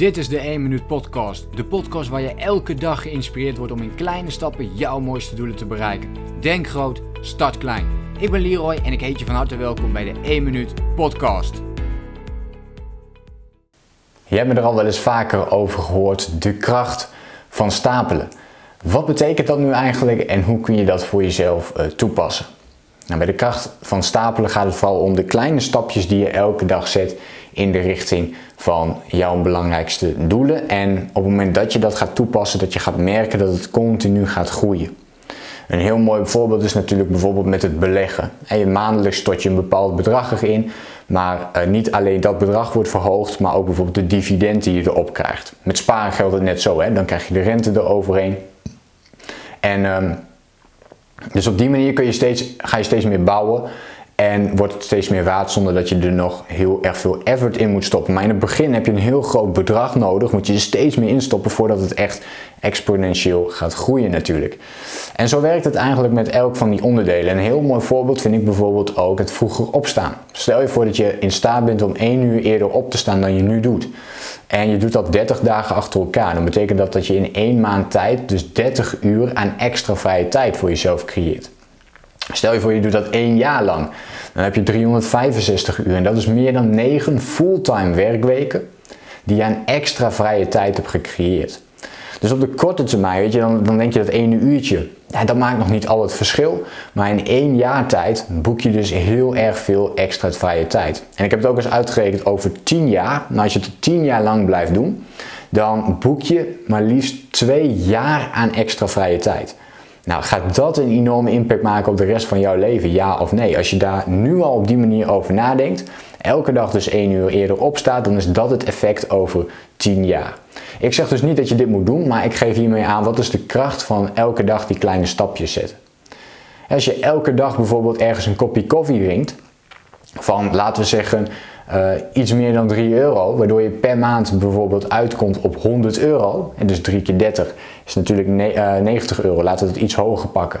Dit is de 1 Minuut Podcast. De podcast waar je elke dag geïnspireerd wordt om in kleine stappen jouw mooiste doelen te bereiken. Denk groot, start klein. Ik ben Leroy en ik heet je van harte welkom bij de 1 Minuut Podcast. Je hebt me er al wel eens vaker over gehoord, de kracht van stapelen. Wat betekent dat nu eigenlijk en hoe kun je dat voor jezelf uh, toepassen? Nou, bij de kracht van stapelen gaat het vooral om de kleine stapjes die je elke dag zet in de richting van jouw belangrijkste doelen. En op het moment dat je dat gaat toepassen, dat je gaat merken dat het continu gaat groeien. Een heel mooi voorbeeld is natuurlijk bijvoorbeeld met het beleggen. En maandelijks stort je een bepaald bedrag erin, maar uh, niet alleen dat bedrag wordt verhoogd, maar ook bijvoorbeeld de dividend die je erop krijgt. Met sparen geldt het net zo, hè? dan krijg je de rente eroverheen. En um, dus op die manier kun je steeds, ga je steeds meer bouwen en wordt het steeds meer waard zonder dat je er nog heel erg veel effort in moet stoppen. Maar in het begin heb je een heel groot bedrag nodig, moet je er steeds meer instoppen voordat het echt exponentieel gaat groeien natuurlijk. En zo werkt het eigenlijk met elk van die onderdelen. Een heel mooi voorbeeld vind ik bijvoorbeeld ook het vroeger opstaan. Stel je voor dat je in staat bent om 1 uur eerder op te staan dan je nu doet. En je doet dat 30 dagen achter elkaar. Dan betekent dat dat je in één maand tijd dus 30 uur aan extra vrije tijd voor jezelf creëert. Stel je voor je doet dat één jaar lang. Dan heb je 365 uur en dat is meer dan 9 fulltime werkweken die je aan extra vrije tijd hebt gecreëerd. Dus op de korte termijn, weet je, dan, dan denk je dat ene uurtje, ja, dat maakt nog niet al het verschil. Maar in één jaar tijd boek je dus heel erg veel extra vrije tijd. En ik heb het ook eens uitgerekend over 10 jaar. Maar als je het 10 jaar lang blijft doen, dan boek je maar liefst 2 jaar aan extra vrije tijd. Nou, gaat dat een enorme impact maken op de rest van jouw leven? Ja of nee? Als je daar nu al op die manier over nadenkt, elke dag dus 1 uur eerder opstaat, dan is dat het effect over 10 jaar. Ik zeg dus niet dat je dit moet doen, maar ik geef hiermee aan wat is de kracht van elke dag die kleine stapjes zetten. Als je elke dag bijvoorbeeld ergens een kopje koffie drinkt, van laten we zeggen uh, iets meer dan 3 euro, waardoor je per maand bijvoorbeeld uitkomt op 100 euro, en dus 3 keer 30 is natuurlijk ne uh, 90 euro, laten we het iets hoger pakken.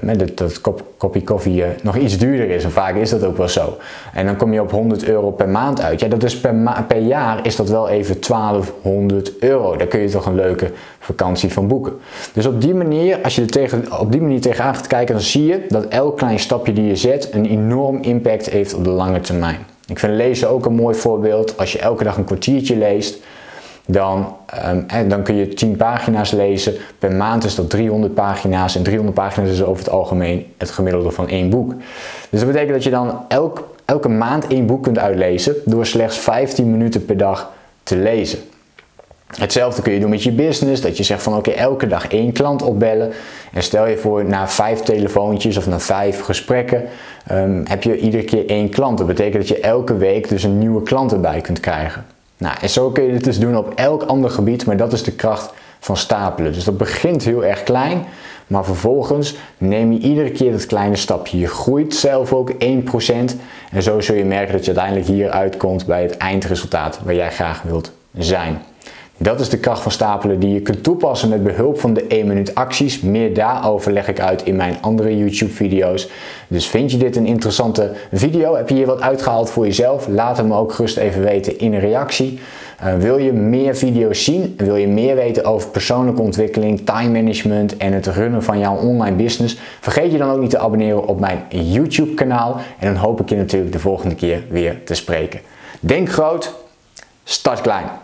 Dat, dat kop, kopje koffie nog iets duurder is, en vaak is dat ook wel zo. En dan kom je op 100 euro per maand uit. Ja, dat is per, per jaar is dat wel even 1200 euro. Daar kun je toch een leuke vakantie van boeken. Dus op die manier, als je er tegen, op die manier tegenaan gaat kijken, dan zie je dat elk klein stapje die je zet een enorm impact heeft op de lange termijn. Ik vind lezen ook een mooi voorbeeld. Als je elke dag een kwartiertje leest, dan, um, dan kun je 10 pagina's lezen. Per maand is dat 300 pagina's. En 300 pagina's is over het algemeen het gemiddelde van één boek. Dus dat betekent dat je dan elk, elke maand één boek kunt uitlezen door slechts 15 minuten per dag te lezen. Hetzelfde kun je doen met je business, dat je zegt van oké, elke dag één klant opbellen. En stel je voor, na vijf telefoontjes of na vijf gesprekken um, heb je iedere keer één klant. Dat betekent dat je elke week dus een nieuwe klant erbij kunt krijgen. Nou, en zo kun je dit dus doen op elk ander gebied, maar dat is de kracht van stapelen. Dus dat begint heel erg klein, maar vervolgens neem je iedere keer dat kleine stapje. Je groeit zelf ook 1% en zo zul je merken dat je uiteindelijk hier uitkomt bij het eindresultaat waar jij graag wilt zijn. Dat is de kracht van stapelen die je kunt toepassen met behulp van de 1 minuut acties. Meer daarover leg ik uit in mijn andere YouTube video's. Dus vind je dit een interessante video? Heb je hier wat uitgehaald voor jezelf? Laat het me ook gerust even weten in een reactie. Uh, wil je meer video's zien? Wil je meer weten over persoonlijke ontwikkeling, time management en het runnen van jouw online business? Vergeet je dan ook niet te abonneren op mijn YouTube kanaal. En dan hoop ik je natuurlijk de volgende keer weer te spreken. Denk groot, start klein.